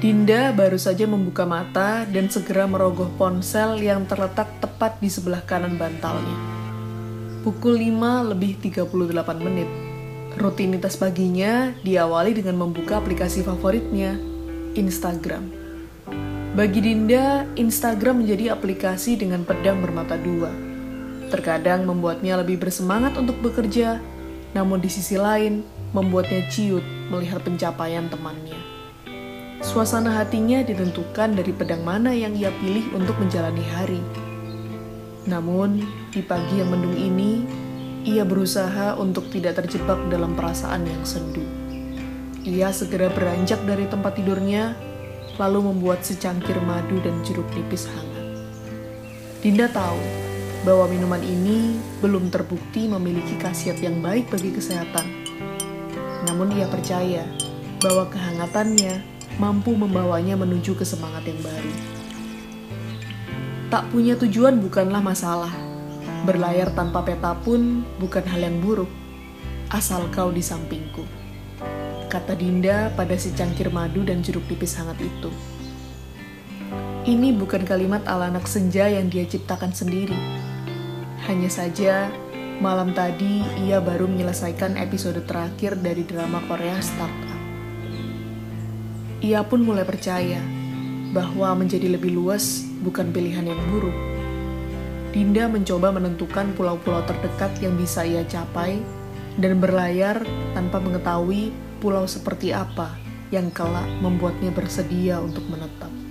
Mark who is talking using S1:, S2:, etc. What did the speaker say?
S1: Dinda baru saja membuka mata dan segera merogoh ponsel yang terletak tepat di sebelah kanan bantalnya. Pukul 5 lebih 38 menit. Rutinitas paginya diawali dengan membuka aplikasi favoritnya, Instagram. Bagi Dinda, Instagram menjadi aplikasi dengan pedang bermata dua. Terkadang membuatnya lebih bersemangat untuk bekerja, namun di sisi lain membuatnya ciut melihat pencapaian temannya. Suasana hatinya ditentukan dari pedang mana yang ia pilih untuk menjalani hari. Namun, di pagi yang mendung ini, ia berusaha untuk tidak terjebak dalam perasaan yang sendu. Ia segera beranjak dari tempat tidurnya, lalu membuat secangkir madu dan jeruk nipis hangat. Dinda tahu bahwa minuman ini belum terbukti memiliki khasiat yang baik bagi kesehatan. Namun ia percaya bahwa kehangatannya mampu membawanya menuju ke semangat yang baru. Tak punya tujuan bukanlah masalah. Berlayar tanpa peta pun bukan hal yang buruk, asal kau di sampingku. Kata Dinda pada secangkir madu dan jeruk tipis hangat itu. Ini bukan kalimat ala anak senja yang dia ciptakan sendiri. Hanya saja, malam tadi ia baru menyelesaikan episode terakhir dari drama Korea Startup ia pun mulai percaya bahwa menjadi lebih luas bukan pilihan yang buruk. Dinda mencoba menentukan pulau-pulau terdekat yang bisa ia capai dan berlayar tanpa mengetahui pulau seperti apa yang kelak membuatnya bersedia untuk menetap.